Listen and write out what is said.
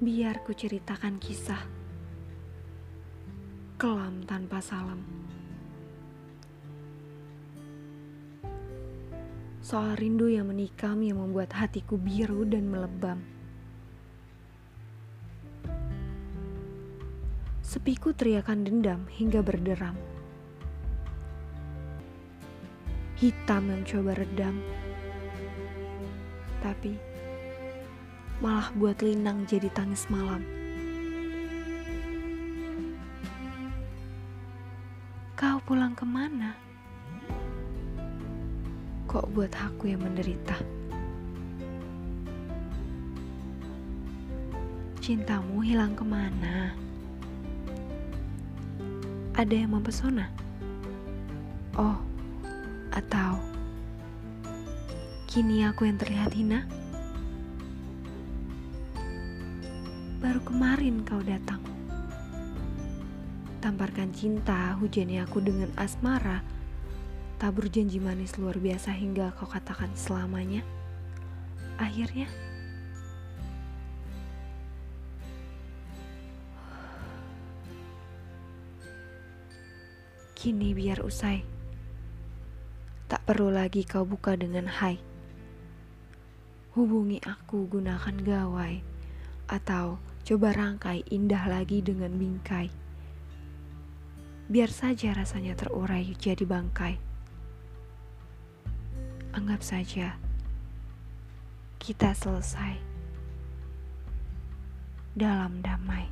Biar ku ceritakan kisah Kelam tanpa salam. Soal rindu yang menikam yang membuat hatiku biru dan melebam. Sepiku teriakan dendam hingga berderam. Hitam yang coba redam. Tapi malah buat Linang jadi tangis malam. Kau pulang ke mana? Kok buat aku yang menderita? Cintamu hilang ke mana? Ada yang mempesona? Oh, atau kini aku yang terlihat hina? Baru kemarin kau datang. Tamparkan cinta, hujani aku dengan asmara, tabur janji manis luar biasa hingga kau katakan selamanya. Akhirnya, kini biar usai. Tak perlu lagi kau buka dengan hai. Hubungi aku gunakan gawai atau Coba rangkai indah lagi dengan bingkai. Biar saja rasanya terurai jadi bangkai. Anggap saja kita selesai dalam damai.